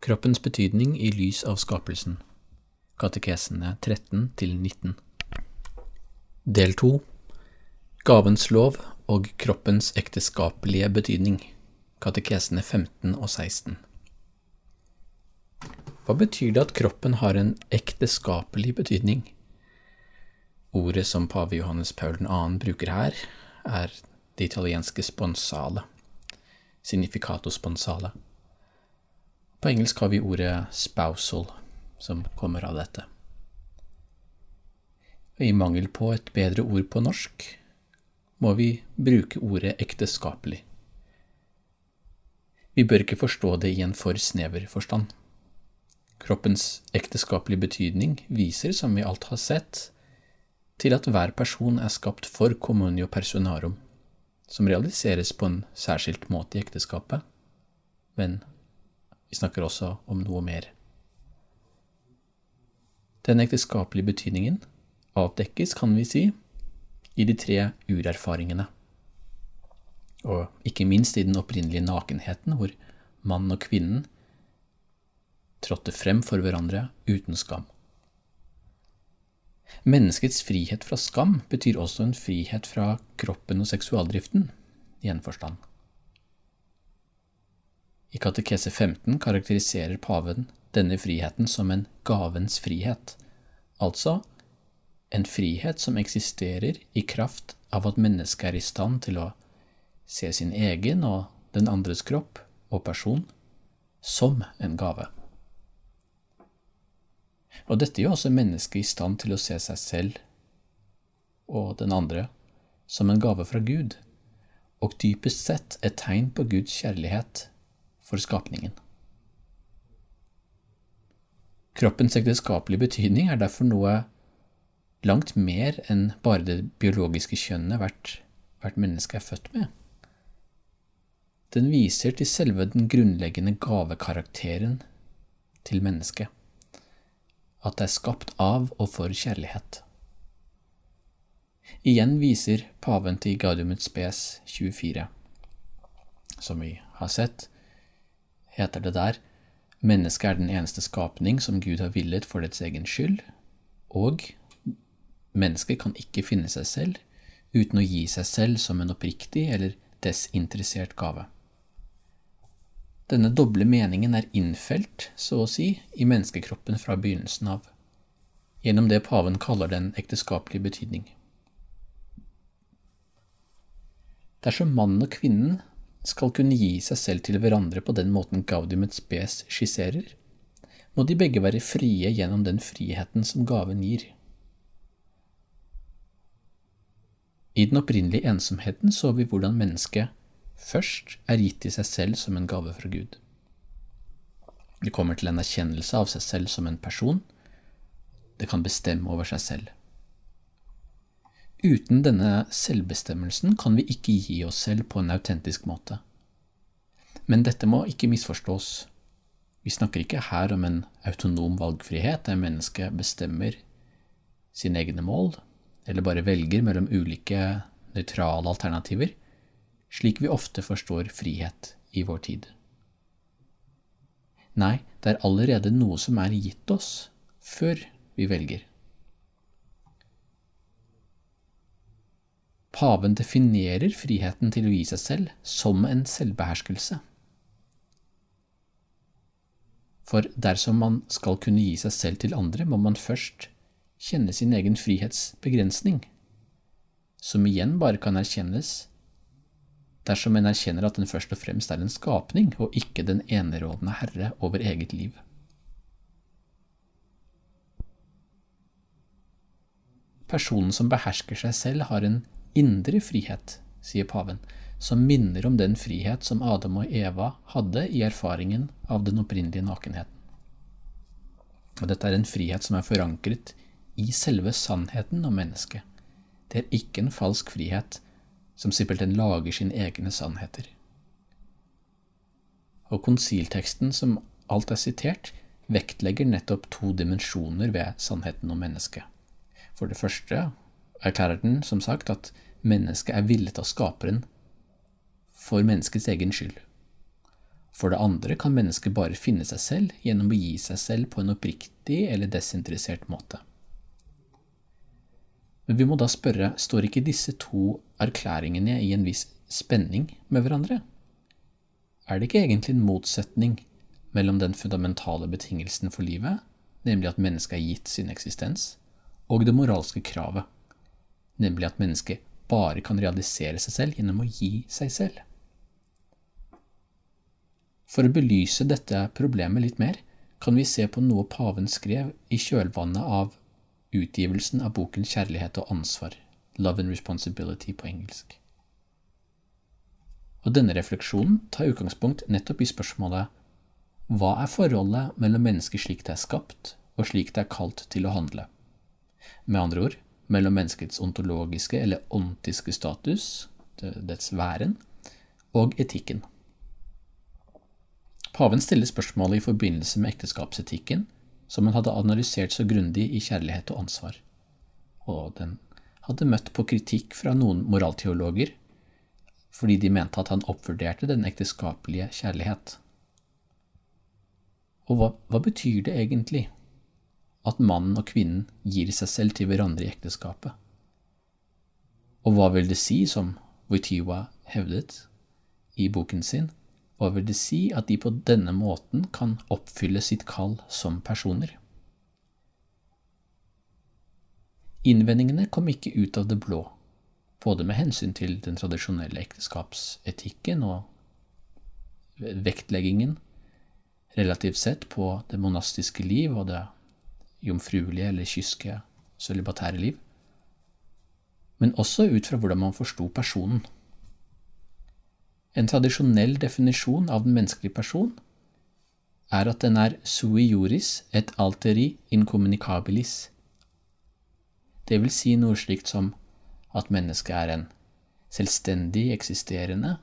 Kroppens betydning i lys av skapelsen. Katekesene 13 til 19. Del 2 Gavens lov og kroppens ekteskapelige betydning. Katekesene 15 og 16. Hva betyr det at kroppen har en ekteskapelig betydning? Ordet som pave Johannes Paul 2. bruker her, er det italienske sponsale, significato sponsale. På engelsk har vi ordet spousal, som kommer av dette. I mangel på et bedre ord på norsk må vi bruke ordet ekteskapelig. Vi bør ikke forstå det i en for snever forstand. Kroppens ekteskapelige betydning viser, som vi alt har sett, til at hver person er skapt for communio personarum, som realiseres på en særskilt måte i ekteskapet, men vi snakker også om noe mer. Den ekteskapelige betydningen avdekkes, kan vi si, i de tre urerfaringene, og ikke minst i den opprinnelige nakenheten, hvor mannen og kvinnen trådte frem for hverandre uten skam. Menneskets frihet fra skam betyr også en frihet fra kroppen og seksualdriften, i en forstand. I katekese 15 karakteriserer paven denne friheten som en gavens frihet, altså en frihet som eksisterer i kraft av at mennesket er i stand til å se sin egen og den andres kropp og person som en gave. Og dette gjør også mennesket i stand til å se seg selv og den andre som en gave fra Gud, og dypest sett et tegn på Guds kjærlighet for skapningen. Kroppens ekteskapelige betydning er derfor noe langt mer enn bare det biologiske kjønnet hvert, hvert menneske er født med. Den viser til selve den grunnleggende gavekarakteren til mennesket, at det er skapt av og for kjærlighet. Igjen viser paven til Gaudium et spes 24, som vi har sett, heter det der, mennesket er den eneste skapning som Gud har villet for dets egen skyld, og mennesket kan ikke finne seg selv uten å gi seg selv som en oppriktig eller desinteressert gave. Denne doble meningen er innfelt, så å si, i menneskekroppen fra begynnelsen av, gjennom det paven kaller den ekteskapelige betydning. Dersom mannen og kvinnen skal kunne gi seg selv til hverandre på den måten Gaudium et spes skisserer, må de begge være frie gjennom den friheten som gaven gir. I den opprinnelige ensomheten så vi hvordan mennesket først er gitt i seg selv som en gave fra Gud. Det kommer til en erkjennelse av seg selv som en person. Det kan bestemme over seg selv. Uten denne selvbestemmelsen kan vi ikke gi oss selv på en autentisk måte. Men dette må ikke misforstås. Vi snakker ikke her om en autonom valgfrihet der mennesket bestemmer sine egne mål, eller bare velger mellom ulike nøytrale alternativer, slik vi ofte forstår frihet i vår tid. Nei, det er allerede noe som er gitt oss før vi velger. Paven definerer friheten til å gi seg selv som en selvbeherskelse. For dersom man skal kunne gi seg selv til andre, må man først kjenne sin egen frihetsbegrensning, som igjen bare kan erkjennes dersom en erkjenner at den først og fremst er en skapning og ikke den enerådende herre over eget liv. Personen som behersker seg selv, har en indre frihet, sier paven, som minner om den frihet som Adam og Eva hadde i erfaringen av den opprinnelige nakenheten. Og dette er en frihet som er forankret i selve sannheten om mennesket. Det er ikke en falsk frihet som simpelthen lager sine egne sannheter. Og konsilteksten som alt er sitert, vektlegger nettopp to dimensjoner ved sannheten om mennesket. For det første erklærer den som sagt at mennesket er villet av skaperen for menneskets egen skyld. For det andre kan mennesket bare finne seg selv gjennom å gi seg selv på en oppriktig eller desinteressert måte. Men vi må da spørre, står ikke disse to erklæringene i en viss spenning med hverandre? Er det ikke egentlig en motsetning mellom den fundamentale betingelsen for livet, nemlig at mennesket er gitt sin eksistens, og det moralske kravet, nemlig at mennesket bare kan realisere seg selv gjennom å gi seg selv? For å belyse dette problemet litt mer, kan vi se på noe paven skrev i kjølvannet av utgivelsen av boken Kjærlighet og ansvar, Love and Responsibility på engelsk. Og denne refleksjonen tar utgangspunkt nettopp i spørsmålet hva er forholdet mellom mennesket slik det er skapt, og slik det er kalt til å handle? Med andre ord, mellom menneskets ontologiske eller ontiske status, dets væren, og etikken. Paven stiller spørsmålet i forbindelse med ekteskapsetikken, som han hadde analysert så grundig i Kjærlighet og ansvar, og den hadde møtt på kritikk fra noen moralteologer fordi de mente at han oppvurderte den ekteskapelige kjærlighet. Og hva, hva betyr det egentlig at mannen og kvinnen gir seg selv til hverandre i ekteskapet? Og hva vil det si, som Wojtyła hevdet i boken sin, hva vil det si at de på denne måten kan oppfylle sitt kall som personer? Innvendingene kom ikke ut av det blå, både med hensyn til den tradisjonelle ekteskapsetikken og vektleggingen relativt sett på det monastiske liv og det jomfruelige eller kyske sølibatære liv, men også ut fra hvordan man forsto personen. En tradisjonell definisjon av den menneskelige person er at den er sui juris et alteri incommunicabilis. Det vil si noe slikt som at mennesket er en selvstendig eksisterende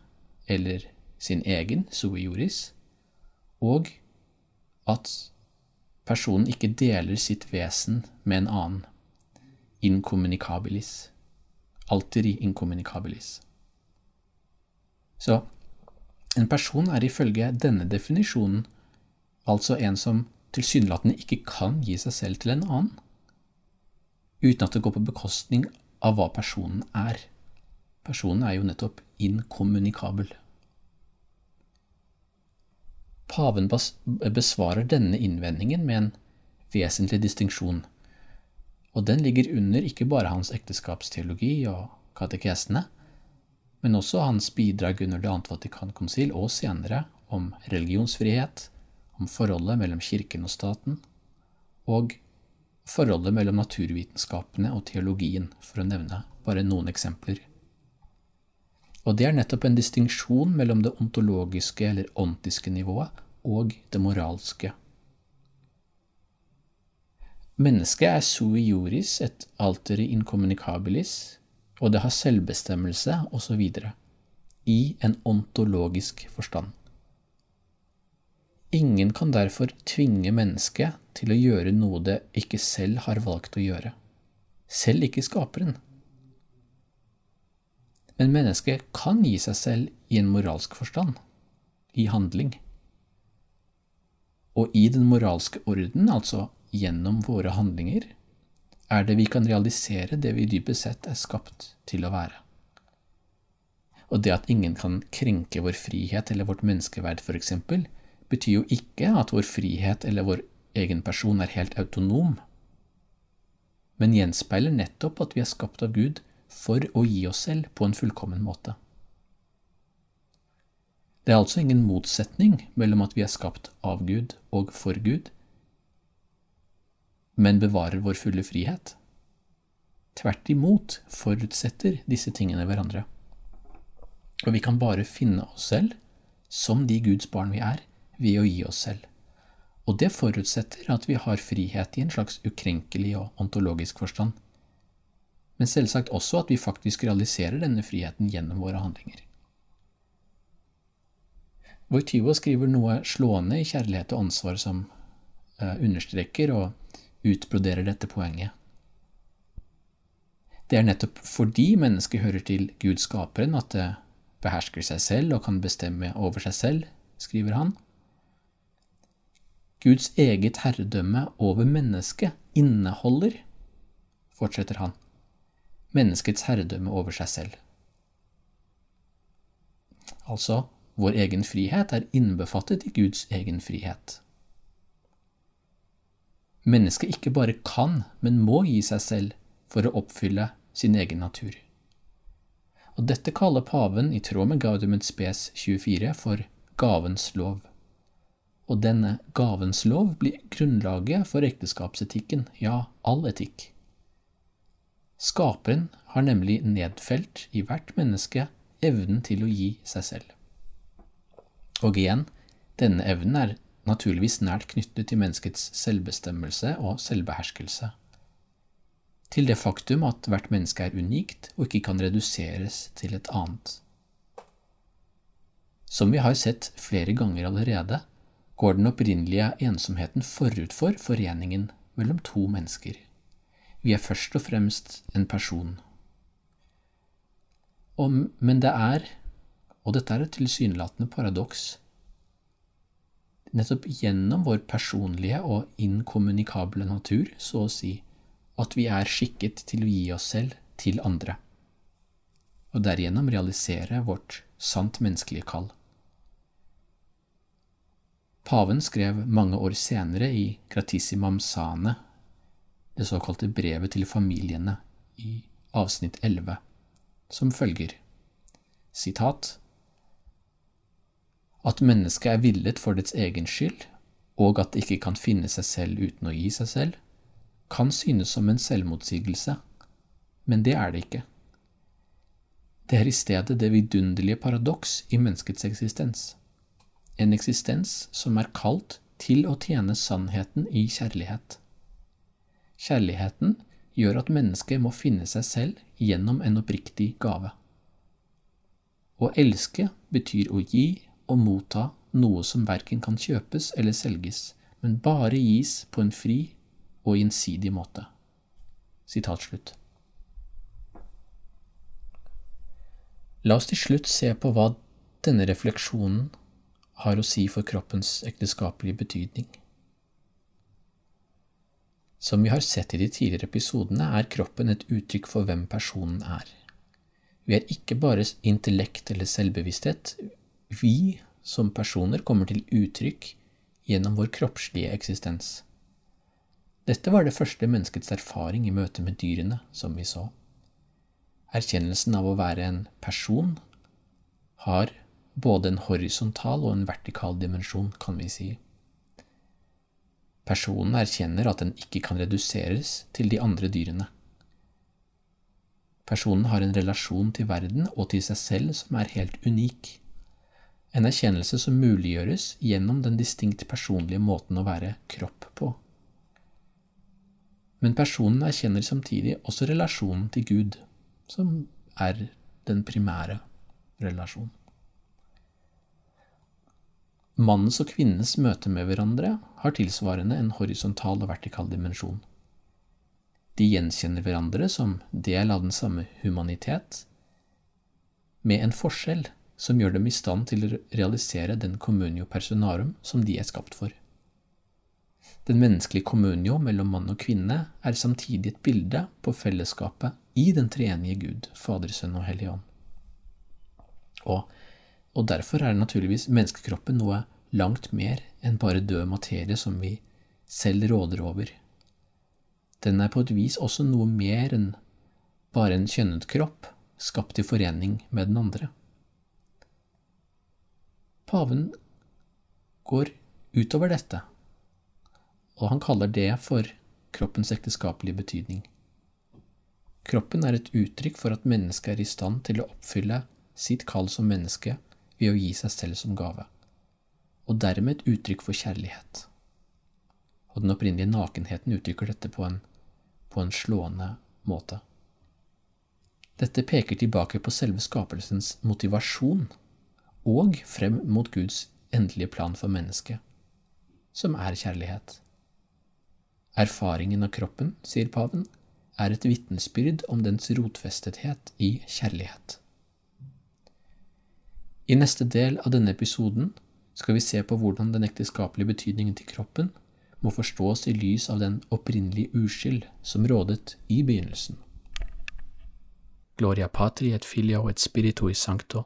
eller sin egen sui juris, og at personen ikke deler sitt vesen med en annen. Incommunicabilis. Alteri incommunicabilis. Så en person er ifølge denne definisjonen altså en som tilsynelatende ikke kan gi seg selv til en annen, uten at det går på bekostning av hva personen er. Personen er jo nettopp inkommunikabel. Paven besvarer denne innvendingen med en vesentlig distinksjon, og den ligger under ikke bare hans ekteskapsteologi og katekesene, men også hans bidrag under Det annet Vatikankonsil og senere om religionsfrihet, om forholdet mellom kirken og staten, og forholdet mellom naturvitenskapene og teologien, for å nevne bare noen eksempler. Og det er nettopp en distinksjon mellom det ontologiske eller ontiske nivået og det moralske. Mennesket er sui juris et alteri incommunicabilis, og det har selvbestemmelse osv. i en ontologisk forstand. Ingen kan derfor tvinge mennesket til å gjøre noe det ikke selv har valgt å gjøre, selv ikke skaperen. Men mennesket kan gi seg selv i en moralsk forstand, i handling. Og i den moralske orden, altså gjennom våre handlinger, er det vi kan realisere det vi dypest sett er skapt til å være. Og det at ingen kan krenke vår frihet eller vårt menneskeverd, f.eks., betyr jo ikke at vår frihet eller vår egen person er helt autonom, men gjenspeiler nettopp at vi er skapt av Gud for å gi oss selv på en fullkommen måte. Det er altså ingen motsetning mellom at vi er skapt av Gud og for Gud, men bevarer vår fulle frihet. Tvert imot forutsetter disse tingene hverandre. Og vi kan bare finne oss selv som de Guds barn vi er, ved å gi oss selv. Og det forutsetter at vi har frihet i en slags ukrenkelig og ontologisk forstand, men selvsagt også at vi faktisk realiserer denne friheten gjennom våre handlinger. Wojtyła skriver noe slående i Kjærlighet og ansvar som uh, understreker og utbroderer dette poenget. Det er nettopp fordi mennesket hører til Gud skaperen at det behersker seg selv og kan bestemme over seg selv, skriver han. Guds eget herredømme over mennesket inneholder, fortsetter han, menneskets herredømme over seg selv. Altså, vår egen frihet er innbefattet i Guds egen frihet. Mennesket ikke bare kan, men må gi seg selv for å oppfylle sin egen natur. Og Dette kaller paven, i tråd med Gaudium et Spes 24, for gavens lov. Og denne gavens lov blir grunnlaget for ekteskapsetikken, ja, all etikk. Skaperen har nemlig nedfelt i hvert menneske evnen til å gi seg selv. Og igjen, denne evnen er naturligvis nært knyttet til menneskets selvbestemmelse og selvbeherskelse. Til det faktum at hvert menneske er unikt og ikke kan reduseres til et annet. Som vi har sett flere ganger allerede, går den opprinnelige ensomheten forut for foreningen mellom to mennesker. Vi er først og fremst en person. Og, men det er og dette er et tilsynelatende paradoks. Nettopp gjennom vår personlige og inkommunikable natur, så å si, at vi er skikket til å gi oss selv til andre, og derigjennom realisere vårt sant menneskelige kall. Paven skrev mange år senere i Gratissimam Sane, det såkalte brevet til familiene, i avsnitt 11, som følger sitat at mennesket er villet for dets egen skyld, og at det ikke kan finne seg selv uten å gi seg selv, kan synes som en selvmotsigelse, men det er det ikke. Det er i stedet det vidunderlige paradoks i menneskets eksistens, en eksistens som er kalt til å tjene sannheten i kjærlighet. Kjærligheten gjør at mennesket må finne seg selv gjennom en oppriktig gave. Å elske betyr å gi å motta noe som verken kan kjøpes eller selges, men bare gis på en fri og gjensidig måte. Sitat slutt. La oss til slutt se på hva denne refleksjonen har å si for kroppens ekteskapelige betydning. Som vi har sett i de tidligere episodene, er kroppen et uttrykk for hvem personen er. Vi er ikke bare intellekt eller selvbevissthet, vi som personer kommer til uttrykk gjennom vår kroppslige eksistens. Dette var det første menneskets erfaring i møte med dyrene, som vi så. Erkjennelsen av å være en person har både en horisontal og en vertikal dimensjon, kan vi si. Personen erkjenner at den ikke kan reduseres til de andre dyrene. Personen har en relasjon til verden og til seg selv som er helt unik en erkjennelse som muliggjøres gjennom den distinkt personlige måten å være kropp på. Men personen erkjenner samtidig også relasjonen til Gud, som er den primære relasjonen. Mannens og kvinnens møte med hverandre har tilsvarende en horisontal og vertikal dimensjon. De gjenkjenner hverandre som del av den samme humanitet, med en forskjell som gjør dem i stand til å realisere den communio personarum som de er skapt for. Den menneskelige communio mellom mann og kvinne er samtidig et bilde på fellesskapet i den treenige Gud, Fader, Sønn og Hellig Ånd. Og, og derfor er naturligvis menneskekroppen noe langt mer enn bare død materie som vi selv råder over. Den er på et vis også noe mer enn bare en kjønnet kropp, skapt i forening med den andre. Paven går utover dette, og han kaller det for kroppens ekteskapelige betydning. Kroppen er et uttrykk for at mennesket er i stand til å oppfylle sitt kall som menneske ved å gi seg selv som gave, og dermed et uttrykk for kjærlighet. og den opprinnelige nakenheten uttrykker dette på en, på en slående måte. Dette peker tilbake på selve skapelsens motivasjon og frem mot Guds endelige plan for mennesket, som er kjærlighet. Erfaringen av kroppen, sier paven, er et vitnesbyrd om dens rotfestethet i kjærlighet. I neste del av denne episoden skal vi se på hvordan den ekteskapelige betydningen til kroppen må forstås i lys av den opprinnelige uskyld som rådet i begynnelsen. Gloria patri et filio et spirito i sancto,